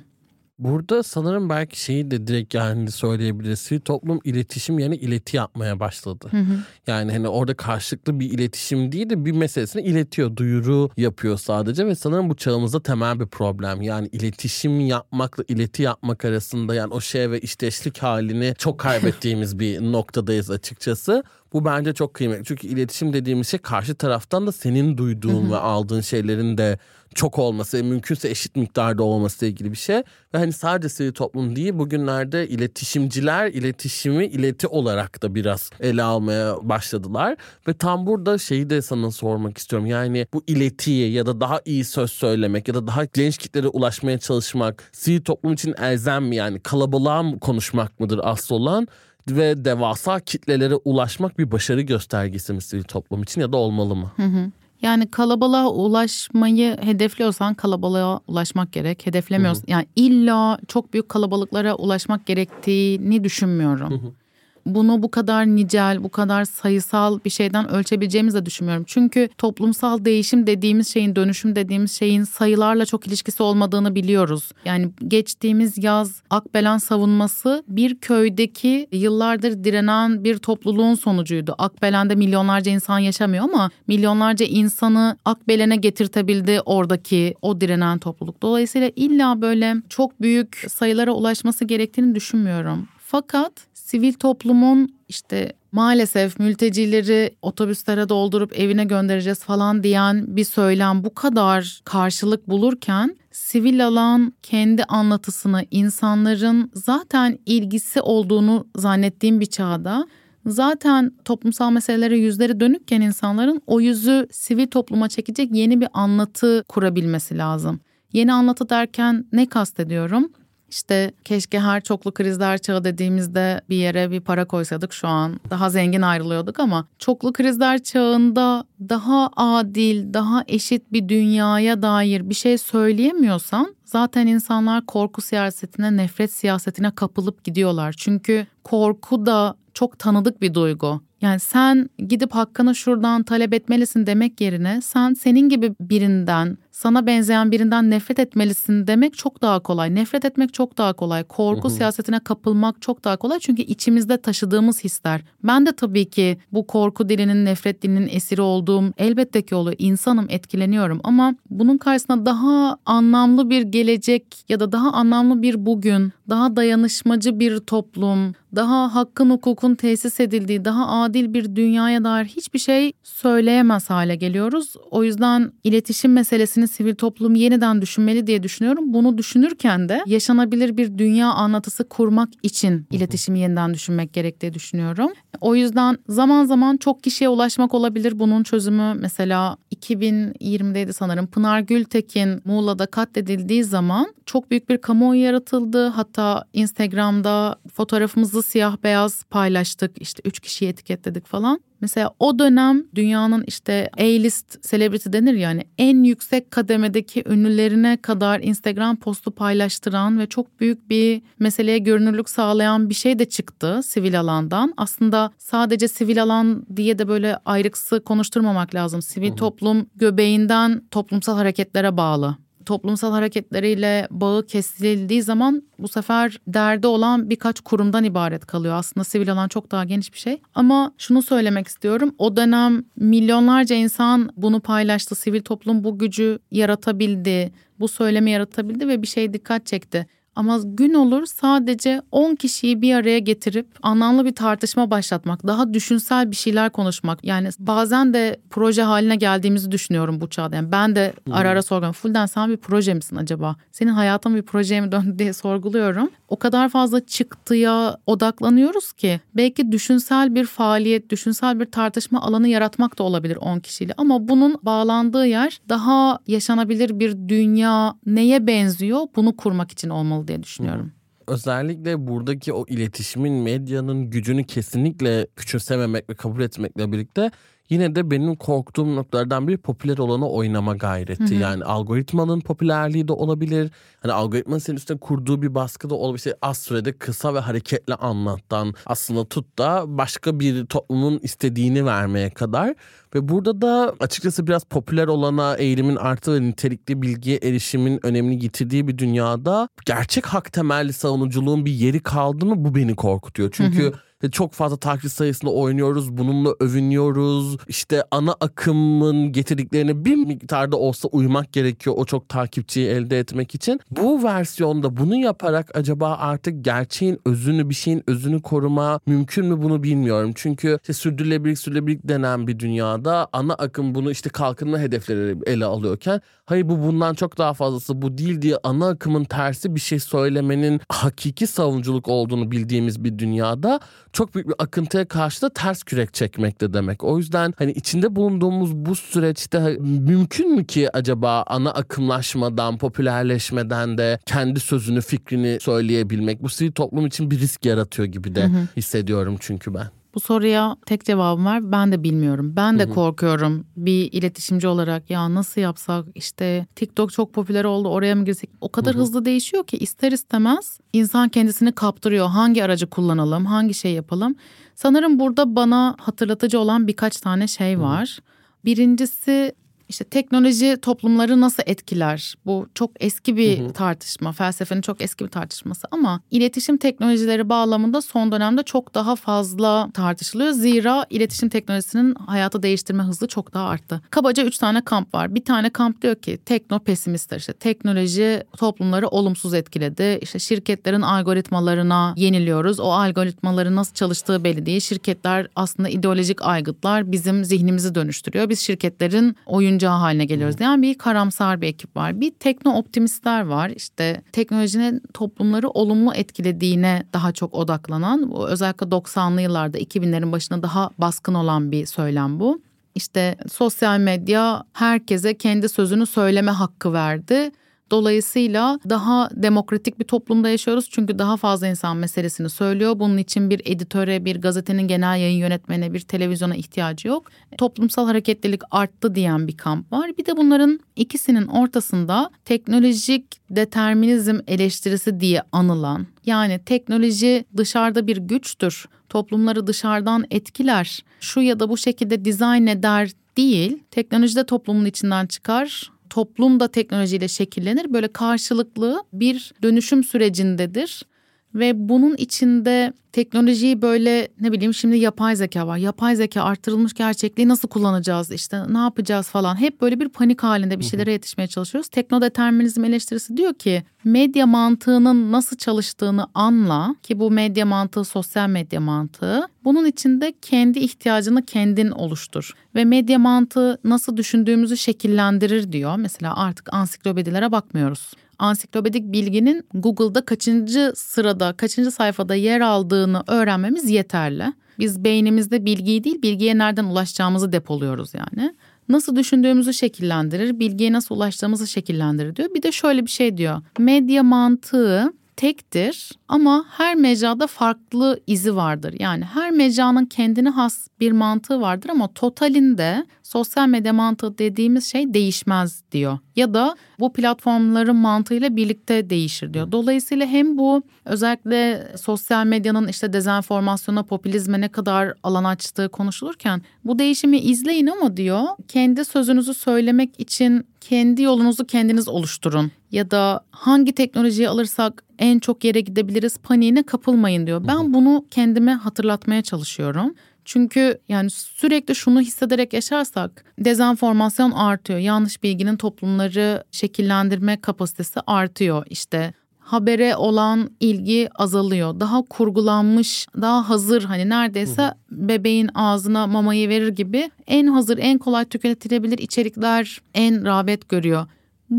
Burada sanırım belki şeyi de direkt yani söyleyebiliriz. Sivil toplum iletişim yani ileti yapmaya başladı. Hı hı. Yani hani orada karşılıklı bir iletişim değil de bir meselesini iletiyor, duyuru yapıyor sadece ve sanırım bu çağımızda temel bir problem. Yani iletişim yapmakla ileti yapmak arasında yani o şey ve işteşlik halini çok kaybettiğimiz [laughs] bir noktadayız açıkçası. Bu bence çok kıymetli. Çünkü iletişim dediğimiz şey karşı taraftan da senin duyduğun ve aldığın şeylerin de çok olması, mümkünse eşit miktarda olması ilgili bir şey. Ve hani sadece sivil toplum değil bugünlerde iletişimciler iletişimi ileti olarak da biraz ele almaya başladılar. Ve tam burada şeyi de sana sormak istiyorum. Yani bu iletiyi ya da daha iyi söz söylemek ya da daha genç kitlere ulaşmaya çalışmak sivil toplum için elzem mi? Yani kalabalığa mı konuşmak mıdır asıl olan? ve devasa kitlelere ulaşmak bir başarı göstergesi mi sivil toplum için ya da olmalı mı? Hı hı. Yani kalabalığa ulaşmayı hedefliyorsan kalabalığa ulaşmak gerek. Hedeflemiyorsan hı hı. yani illa çok büyük kalabalıklara ulaşmak gerektiğini düşünmüyorum. Hı hı bunu bu kadar nicel, bu kadar sayısal bir şeyden ölçebileceğimizi de düşünmüyorum. Çünkü toplumsal değişim dediğimiz şeyin, dönüşüm dediğimiz şeyin sayılarla çok ilişkisi olmadığını biliyoruz. Yani geçtiğimiz yaz Akbelen savunması bir köydeki yıllardır direnen bir topluluğun sonucuydu. Akbelen'de milyonlarca insan yaşamıyor ama milyonlarca insanı Akbelen'e getirtebildi oradaki o direnen topluluk. Dolayısıyla illa böyle çok büyük sayılara ulaşması gerektiğini düşünmüyorum. Fakat sivil toplumun işte maalesef mültecileri otobüslere doldurup evine göndereceğiz falan diyen bir söylem bu kadar karşılık bulurken sivil alan kendi anlatısını insanların zaten ilgisi olduğunu zannettiğim bir çağda zaten toplumsal meselelere yüzleri dönükken insanların o yüzü sivil topluma çekecek yeni bir anlatı kurabilmesi lazım. Yeni anlatı derken ne kastediyorum? İşte keşke her çoklu krizler çağı dediğimizde bir yere bir para koysaydık şu an daha zengin ayrılıyorduk ama çoklu krizler çağında daha adil, daha eşit bir dünyaya dair bir şey söyleyemiyorsan zaten insanlar korku siyasetine, nefret siyasetine kapılıp gidiyorlar. Çünkü korku da çok tanıdık bir duygu. Yani sen gidip hakkını şuradan talep etmelisin demek yerine sen senin gibi birinden sana benzeyen birinden nefret etmelisin demek çok daha kolay. Nefret etmek çok daha kolay. Korku hı hı. siyasetine kapılmak çok daha kolay. Çünkü içimizde taşıdığımız hisler. Ben de tabii ki bu korku dilinin, nefret dilinin esiri olduğum elbette ki oluyor. İnsanım, etkileniyorum ama bunun karşısında daha anlamlı bir gelecek ya da daha anlamlı bir bugün, daha dayanışmacı bir toplum, daha hakkın hukukun tesis edildiği, daha adil bir dünyaya dair hiçbir şey söyleyemez hale geliyoruz. O yüzden iletişim meselesini sivil toplum yeniden düşünmeli diye düşünüyorum. Bunu düşünürken de yaşanabilir bir dünya anlatısı kurmak için iletişimi yeniden düşünmek gerektiği düşünüyorum. O yüzden zaman zaman çok kişiye ulaşmak olabilir bunun çözümü. Mesela 2020'deydi sanırım Pınar Gültekin Muğla'da katledildiği zaman çok büyük bir kamuoyu yaratıldı. Hatta Instagram'da fotoğrafımızı siyah beyaz paylaştık işte üç kişiyi etiketledik falan. Mesela o dönem dünyanın işte A-list celebrity denir yani en yüksek kademedeki ünlülerine kadar Instagram postu paylaştıran ve çok büyük bir meseleye görünürlük sağlayan bir şey de çıktı sivil alandan. Aslında sadece sivil alan diye de böyle ayrıksı konuşturmamak lazım. Sivil toplum göbeğinden toplumsal hareketlere bağlı toplumsal hareketleriyle bağı kesildiği zaman bu sefer derdi olan birkaç kurumdan ibaret kalıyor. Aslında sivil alan çok daha geniş bir şey. Ama şunu söylemek istiyorum. O dönem milyonlarca insan bunu paylaştı. Sivil toplum bu gücü yaratabildi. Bu söylemi yaratabildi ve bir şey dikkat çekti. Ama gün olur sadece 10 kişiyi bir araya getirip anlamlı bir tartışma başlatmak, daha düşünsel bir şeyler konuşmak. Yani bazen de proje haline geldiğimizi düşünüyorum bu çağda. Yani ben de ara ara sorguluyorum. Fulden sen bir proje misin acaba? Senin hayatın bir projeye mi döndü diye sorguluyorum. O kadar fazla çıktıya odaklanıyoruz ki belki düşünsel bir faaliyet, düşünsel bir tartışma alanı yaratmak da olabilir 10 kişiyle. Ama bunun bağlandığı yer daha yaşanabilir bir dünya neye benziyor bunu kurmak için olmalı diye düşünüyorum. Özellikle buradaki o iletişimin, medyanın gücünü kesinlikle küçümsememek ve kabul etmekle birlikte yine de benim korktuğum noktalardan biri popüler olanı oynama gayreti. Hı hı. Yani algoritmanın popülerliği de olabilir. Hani algoritmanın senin üstüne kurduğu bir baskı da olabilir. İşte az sürede kısa ve hareketli anlattan aslında tut da başka bir toplumun istediğini vermeye kadar. Ve burada da açıkçası biraz popüler olana eğilimin arttığı ve nitelikli bilgiye erişimin önemini getirdiği bir dünyada gerçek hak temelli savunuculuğun bir yeri kaldı mı bu beni korkutuyor. Çünkü hı hı çok fazla takip sayısında oynuyoruz. Bununla övünüyoruz. İşte ana akımın getirdiklerine bir miktarda olsa uymak gerekiyor o çok takipçiyi elde etmek için. Bu versiyonda bunu yaparak acaba artık gerçeğin özünü bir şeyin özünü koruma mümkün mü bunu bilmiyorum. Çünkü işte sürdürülebilirlik sürdürülebilirlik denen bir dünyada ana akım bunu işte kalkınma hedefleri ele alıyorken hayır bu bundan çok daha fazlası bu değil diye ana akımın tersi bir şey söylemenin hakiki savunuculuk olduğunu bildiğimiz bir dünyada çok büyük bir akıntıya karşı da ters kürek çekmekte demek. O yüzden hani içinde bulunduğumuz bu süreçte mümkün mü ki acaba ana akımlaşmadan, popülerleşmeden de kendi sözünü, fikrini söyleyebilmek? Bu sivil toplum için bir risk yaratıyor gibi de hı hı. hissediyorum çünkü ben. Bu soruya tek cevabım var. Ben de bilmiyorum. Ben de Hı-hı. korkuyorum bir iletişimci olarak. Ya nasıl yapsak işte TikTok çok popüler oldu oraya mı girsek? O kadar Hı-hı. hızlı değişiyor ki ister istemez insan kendisini kaptırıyor. Hangi aracı kullanalım, hangi şey yapalım? Sanırım burada bana hatırlatıcı olan birkaç tane şey var. Hı-hı. Birincisi işte teknoloji toplumları nasıl etkiler? Bu çok eski bir hı hı. tartışma, felsefenin çok eski bir tartışması ama iletişim teknolojileri bağlamında son dönemde çok daha fazla tartışılıyor. Zira iletişim teknolojisinin hayatı değiştirme hızı çok daha arttı. Kabaca üç tane kamp var. Bir tane kamp diyor ki tekno pesimistler işte teknoloji toplumları olumsuz etkiledi. İşte şirketlerin algoritmalarına yeniliyoruz. O algoritmaların nasıl çalıştığı belli değil. Şirketler aslında ideolojik aygıtlar bizim zihnimizi dönüştürüyor. Biz şirketlerin oyuncu oyuncağı haline geliyoruz. Yani bir karamsar bir ekip var. Bir tekno optimistler var. İşte teknolojinin toplumları olumlu etkilediğine daha çok odaklanan. Özellikle 90'lı yıllarda 2000'lerin başında daha baskın olan bir söylem bu. İşte sosyal medya herkese kendi sözünü söyleme hakkı verdi Dolayısıyla daha demokratik bir toplumda yaşıyoruz. Çünkü daha fazla insan meselesini söylüyor. Bunun için bir editöre, bir gazetenin genel yayın yönetmene, bir televizyona ihtiyacı yok. Toplumsal hareketlilik arttı diyen bir kamp var. Bir de bunların ikisinin ortasında teknolojik determinizm eleştirisi diye anılan yani teknoloji dışarıda bir güçtür. Toplumları dışarıdan etkiler. Şu ya da bu şekilde dizayn eder değil. Teknoloji de toplumun içinden çıkar toplum da teknolojiyle şekillenir. Böyle karşılıklı bir dönüşüm sürecindedir. Ve bunun içinde teknolojiyi böyle ne bileyim şimdi yapay zeka var. Yapay zeka artırılmış gerçekliği nasıl kullanacağız işte ne yapacağız falan. Hep böyle bir panik halinde bir şeylere yetişmeye çalışıyoruz. Teknodeterminizm eleştirisi diyor ki medya mantığının nasıl çalıştığını anla ki bu medya mantığı sosyal medya mantığı. Bunun içinde kendi ihtiyacını kendin oluştur ve medya mantığı nasıl düşündüğümüzü şekillendirir diyor. Mesela artık ansiklopedilere bakmıyoruz ansiklopedik bilginin Google'da kaçıncı sırada, kaçıncı sayfada yer aldığını öğrenmemiz yeterli. Biz beynimizde bilgiyi değil, bilgiye nereden ulaşacağımızı depoluyoruz yani. Nasıl düşündüğümüzü şekillendirir, bilgiye nasıl ulaştığımızı şekillendirir diyor. Bir de şöyle bir şey diyor. Medya mantığı tektir ama her mecrada farklı izi vardır. Yani her mecranın kendine has bir mantığı vardır ama totalinde sosyal medya mantığı dediğimiz şey değişmez diyor. Ya da bu platformların mantığıyla birlikte değişir diyor. Dolayısıyla hem bu özellikle sosyal medyanın işte dezenformasyona, popülizme ne kadar alan açtığı konuşulurken bu değişimi izleyin ama diyor kendi sözünüzü söylemek için kendi yolunuzu kendiniz oluşturun ya da hangi teknolojiyi alırsak en çok yere gidebiliriz paniğine kapılmayın diyor. Ben bunu kendime hatırlatmaya çalışıyorum. Çünkü yani sürekli şunu hissederek yaşarsak dezenformasyon artıyor. Yanlış bilginin toplumları şekillendirme kapasitesi artıyor. İşte habere olan ilgi azalıyor. Daha kurgulanmış, daha hazır hani neredeyse bebeğin ağzına mamayı verir gibi en hazır, en kolay tüketilebilir içerikler en rağbet görüyor.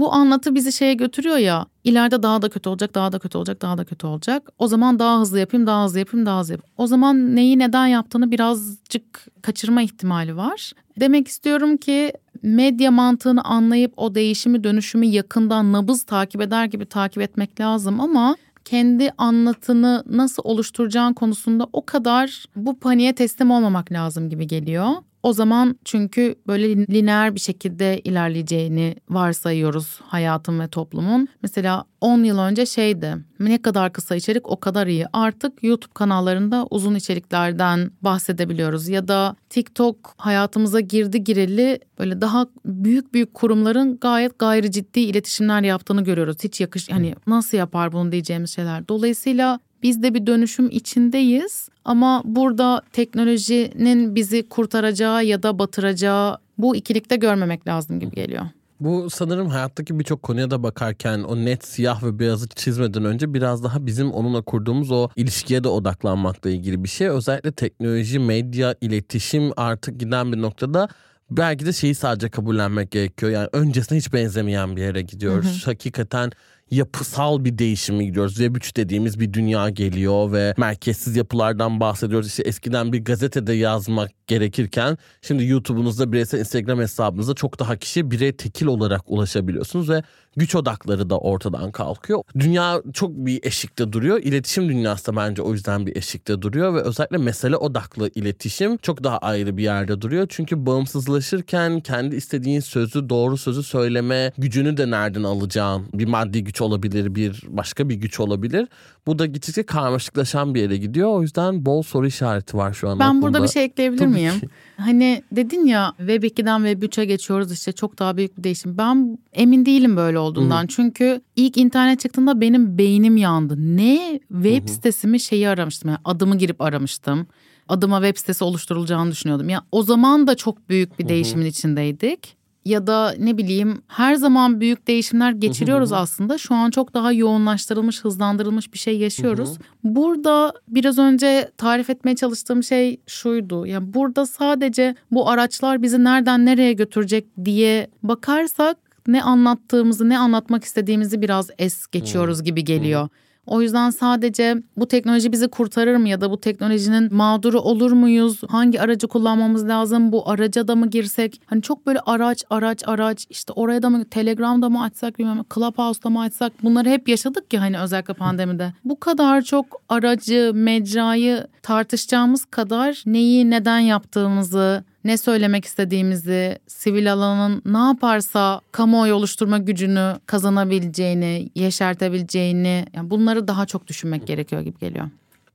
Bu anlatı bizi şeye götürüyor ya ileride daha da kötü olacak, daha da kötü olacak, daha da kötü olacak. O zaman daha hızlı yapayım, daha hızlı yapayım, daha hızlı yapayım. O zaman neyi neden yaptığını birazcık kaçırma ihtimali var. Demek istiyorum ki medya mantığını anlayıp o değişimi dönüşümü yakından nabız takip eder gibi takip etmek lazım ama kendi anlatını nasıl oluşturacağın konusunda o kadar bu paniğe teslim olmamak lazım gibi geliyor. O zaman çünkü böyle lineer bir şekilde ilerleyeceğini varsayıyoruz hayatın ve toplumun. Mesela 10 yıl önce şeydi ne kadar kısa içerik o kadar iyi. Artık YouTube kanallarında uzun içeriklerden bahsedebiliyoruz ya da TikTok hayatımıza girdi gireli böyle daha büyük büyük kurumların gayet gayri ciddi iletişimler yaptığını görüyoruz. Hiç yakış hani nasıl yapar bunu diyeceğimiz şeyler. Dolayısıyla biz de bir dönüşüm içindeyiz ama burada teknolojinin bizi kurtaracağı ya da batıracağı bu ikilikte görmemek lazım gibi geliyor. Bu sanırım hayattaki birçok konuya da bakarken o net siyah ve beyazı çizmeden önce biraz daha bizim onunla kurduğumuz o ilişkiye de odaklanmakla ilgili bir şey. Özellikle teknoloji, medya, iletişim artık giden bir noktada belki de şeyi sadece kabullenmek gerekiyor. Yani öncesine hiç benzemeyen bir yere gidiyoruz. Hı hı. Hakikaten yapısal bir değişimi gidiyoruz. Web 3 dediğimiz bir dünya geliyor ve merkezsiz yapılardan bahsediyoruz. İşte eskiden bir gazetede yazmak gerekirken şimdi YouTube'unuzda bireysel Instagram hesabınızda çok daha kişi birey tekil olarak ulaşabiliyorsunuz ve güç odakları da ortadan kalkıyor. Dünya çok bir eşikte duruyor. İletişim dünyası da bence o yüzden bir eşikte duruyor ve özellikle mesele odaklı iletişim çok daha ayrı bir yerde duruyor. Çünkü bağımsızlaşırken kendi istediğin sözü, doğru sözü söyleme gücünü de nereden alacağın bir maddi güç olabilir, bir başka bir güç olabilir. Bu da gittikçe karmaşıklaşan bir yere gidiyor. O yüzden bol soru işareti var şu an. Ben aklımda. burada bir şey ekleyebilir Tabii miyim? Ki. Hani dedin ya Web 2'den Web 3'e geçiyoruz işte çok daha büyük bir değişim. Ben emin değilim böyle olduğundan. Hı-hı. Çünkü ilk internet çıktığında benim beynim yandı. Ne web Hı-hı. sitesimi şeyi aramıştım. Yani adımı girip aramıştım. Adıma web sitesi oluşturulacağını düşünüyordum. Ya yani o zaman da çok büyük bir değişimin Hı-hı. içindeydik ya da ne bileyim her zaman büyük değişimler geçiriyoruz aslında. Şu an çok daha yoğunlaştırılmış, hızlandırılmış bir şey yaşıyoruz. Burada biraz önce tarif etmeye çalıştığım şey şuydu. Yani burada sadece bu araçlar bizi nereden nereye götürecek diye bakarsak ne anlattığımızı, ne anlatmak istediğimizi biraz es geçiyoruz gibi geliyor. O yüzden sadece bu teknoloji bizi kurtarır mı ya da bu teknolojinin mağduru olur muyuz? Hangi aracı kullanmamız lazım? Bu araca da mı girsek? Hani çok böyle araç araç araç işte oraya da mı Telegram'da mı açsak bilmem Clubhouse'da mı açsak bunları hep yaşadık ya hani özellikle pandemide. Bu kadar çok aracı, mecrayı tartışacağımız kadar neyi neden yaptığımızı ne söylemek istediğimizi, sivil alanın ne yaparsa kamuoyu oluşturma gücünü kazanabileceğini, yeşertebileceğini yani bunları daha çok düşünmek gerekiyor gibi geliyor.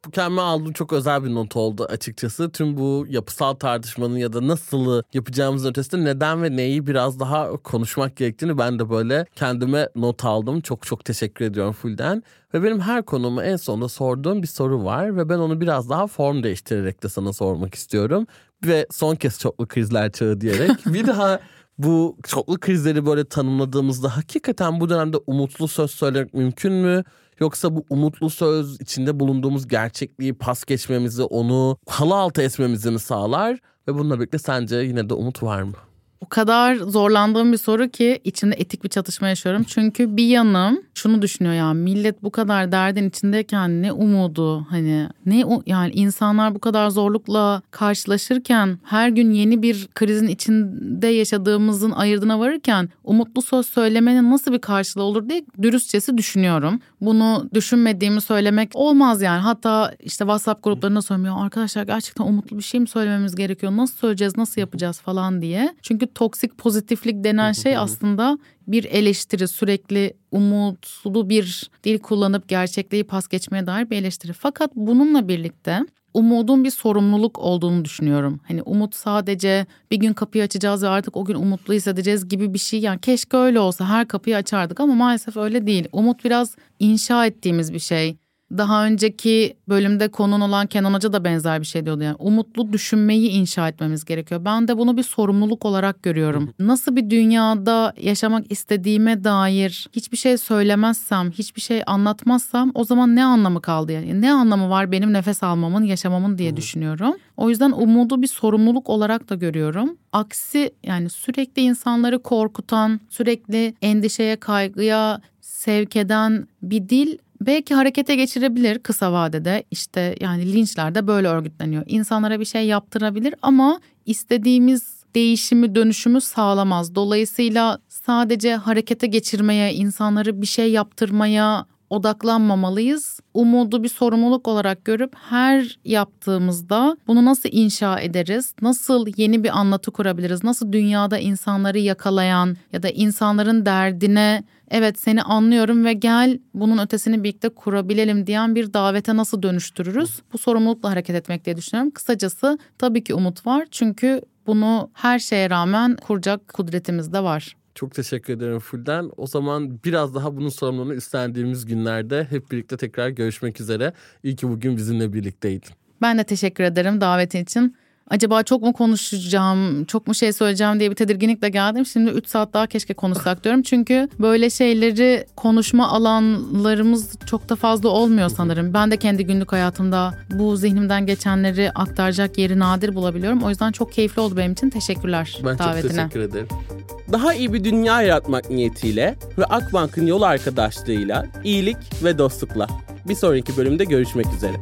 Bu kendime aldığım çok özel bir not oldu açıkçası. Tüm bu yapısal tartışmanın ya da nasıl yapacağımızın ötesinde neden ve neyi biraz daha konuşmak gerektiğini ben de böyle kendime not aldım. Çok çok teşekkür ediyorum Fulden. Ve benim her konumu en sonunda sorduğum bir soru var ve ben onu biraz daha form değiştirerek de sana sormak istiyorum. Ve son kez çoklu krizler çağı diyerek [laughs] bir daha bu çoklu krizleri böyle tanımladığımızda hakikaten bu dönemde umutlu söz söylemek mümkün mü? Yoksa bu umutlu söz içinde bulunduğumuz gerçekliği pas geçmemizi, onu halı altı etmemizi mi sağlar? Ve bununla birlikte sence yine de umut var mı? O kadar zorlandığım bir soru ki içinde etik bir çatışma yaşıyorum. Çünkü bir yanım şunu düşünüyor ya millet bu kadar derdin içindeyken ne umudu hani ne yani insanlar bu kadar zorlukla karşılaşırken her gün yeni bir krizin içinde yaşadığımızın ayırdına varırken umutlu söz söylemenin nasıl bir karşılığı olur diye dürüstçesi düşünüyorum. Bunu düşünmediğimi söylemek olmaz yani. Hatta işte WhatsApp gruplarında söylüyor arkadaşlar gerçekten umutlu bir şey mi söylememiz gerekiyor? Nasıl söyleyeceğiz, nasıl yapacağız falan diye. Çünkü toksik pozitiflik denen şey aslında bir eleştiri sürekli umutlu bir dil kullanıp gerçekliği pas geçmeye dair bir eleştiri. Fakat bununla birlikte umudun bir sorumluluk olduğunu düşünüyorum. Hani umut sadece bir gün kapıyı açacağız ve artık o gün umutlu hissedeceğiz gibi bir şey. Yani keşke öyle olsa her kapıyı açardık ama maalesef öyle değil. Umut biraz inşa ettiğimiz bir şey. Daha önceki bölümde konun olan Kenan Hoca da benzer bir şey diyordu. Yani umutlu düşünmeyi inşa etmemiz gerekiyor. Ben de bunu bir sorumluluk olarak görüyorum. Nasıl bir dünyada yaşamak istediğime dair hiçbir şey söylemezsem, hiçbir şey anlatmazsam o zaman ne anlamı kaldı yani? Ne anlamı var benim nefes almamın, yaşamamın diye düşünüyorum. O yüzden umudu bir sorumluluk olarak da görüyorum. Aksi yani sürekli insanları korkutan, sürekli endişeye, kaygıya sevk eden bir dil belki harekete geçirebilir kısa vadede. İşte yani linçler de böyle örgütleniyor. İnsanlara bir şey yaptırabilir ama istediğimiz değişimi, dönüşümü sağlamaz. Dolayısıyla sadece harekete geçirmeye, insanları bir şey yaptırmaya odaklanmamalıyız. Umudu bir sorumluluk olarak görüp her yaptığımızda bunu nasıl inşa ederiz? Nasıl yeni bir anlatı kurabiliriz? Nasıl dünyada insanları yakalayan ya da insanların derdine evet seni anlıyorum ve gel bunun ötesini birlikte kurabilelim diyen bir davete nasıl dönüştürürüz? Bu sorumlulukla hareket etmek diye düşünüyorum. Kısacası tabii ki umut var çünkü bunu her şeye rağmen kuracak kudretimiz de var. Çok teşekkür ederim Fulden. O zaman biraz daha bunun sorumluluğunu üstlendiğimiz günlerde hep birlikte tekrar görüşmek üzere. İyi ki bugün bizimle birlikteydin. Ben de teşekkür ederim davetin için acaba çok mu konuşacağım, çok mu şey söyleyeceğim diye bir tedirginlikle geldim. Şimdi 3 saat daha keşke konuşsak [laughs] diyorum. Çünkü böyle şeyleri konuşma alanlarımız çok da fazla olmuyor sanırım. Ben de kendi günlük hayatımda bu zihnimden geçenleri aktaracak yeri nadir bulabiliyorum. O yüzden çok keyifli oldu benim için. Teşekkürler ben davetine. çok teşekkür ederim. Daha iyi bir dünya yaratmak niyetiyle ve Akbank'ın yol arkadaşlığıyla iyilik ve dostlukla. Bir sonraki bölümde görüşmek üzere.